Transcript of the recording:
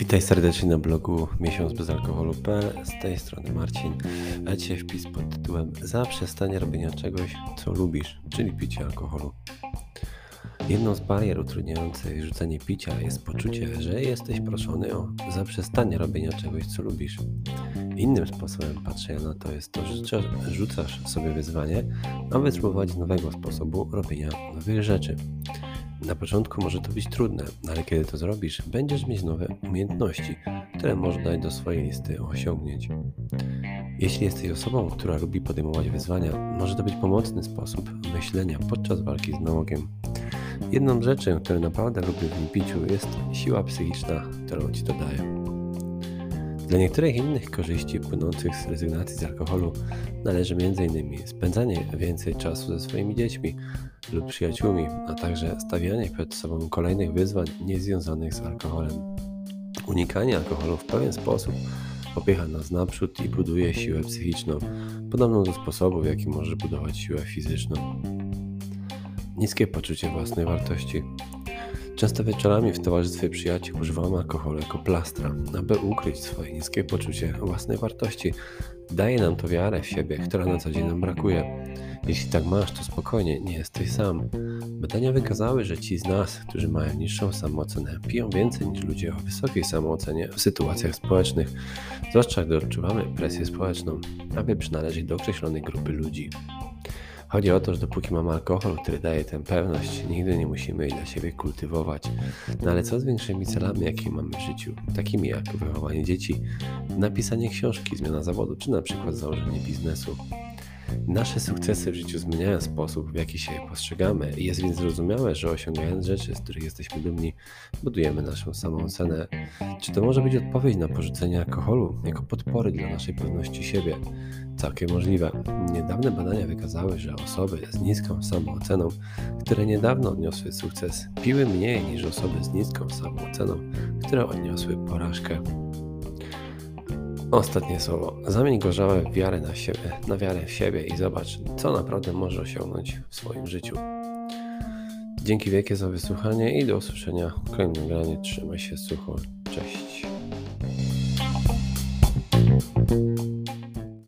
Witaj serdecznie na blogu miesiąc bez alkoholu.pl. Z tej strony Marcin. A dzisiaj wpis pod tytułem Zaprzestanie robienia czegoś, co lubisz, czyli picie alkoholu. Jedną z barier utrudniających rzucenie picia jest poczucie, że jesteś proszony o zaprzestanie robienia czegoś, co lubisz. Innym sposobem patrzenia na to jest to, że rzucasz sobie wyzwanie, aby spróbować nowego sposobu robienia nowych rzeczy. Na początku może to być trudne, ale kiedy to zrobisz, będziesz mieć nowe umiejętności, które możesz dać do swojej listy osiągnięć. Jeśli jesteś osobą, która lubi podejmować wyzwania, może to być pomocny sposób myślenia podczas walki z nałogiem. Jedną z rzeczy, które naprawdę lubię w piciu, jest siła psychiczna, którą ci to. Dla niektórych innych korzyści płynących z rezygnacji z alkoholu należy m.in. spędzanie więcej czasu ze swoimi dziećmi lub przyjaciółmi, a także stawianie przed sobą kolejnych wyzwań niezwiązanych z alkoholem. Unikanie alkoholu w pewien sposób popycha nas naprzód i buduje siłę psychiczną, podobną do sposobu, w jaki może budować siłę fizyczną. Niskie poczucie własnej wartości. Często wieczorami w towarzystwie przyjaciół używam alkoholu jako plastra, aby ukryć swoje niskie poczucie własnej wartości. Daje nam to wiarę w siebie, która na co dzień nam brakuje. Jeśli tak masz, to spokojnie, nie jesteś sam. Badania wykazały, że ci z nas, którzy mają niższą samoocenę, piją więcej niż ludzie o wysokiej samoocenie w sytuacjach społecznych, zwłaszcza gdy odczuwamy presję społeczną, aby przynależeć do określonej grupy ludzi. Chodzi o to, że dopóki mamy alkohol, który daje tę pewność, nigdy nie musimy jej dla siebie kultywować. No ale co z większymi celami, jakie mamy w życiu, takimi jak wychowanie dzieci, napisanie książki, zmiana zawodu, czy na przykład założenie biznesu. Nasze sukcesy w życiu zmieniają sposób, w jaki się je postrzegamy jest więc zrozumiałe, że osiągając rzeczy, z których jesteśmy dumni, budujemy naszą samą cenę. Czy to może być odpowiedź na porzucenie alkoholu jako podpory dla naszej pewności siebie? Całkiem możliwe. Niedawne badania wykazały, że osoby z niską samooceną, które niedawno odniosły sukces, piły mniej niż osoby z niską samooceną, które odniosły porażkę. Ostatnie słowo. Zamień gorzałe wiarę na siebie, na wiarę w siebie i zobacz, co naprawdę możesz osiągnąć w swoim życiu. Dzięki wielkie za wysłuchanie i do usłyszenia w kolejnym nagraniu. Trzymaj się sucho. Cześć.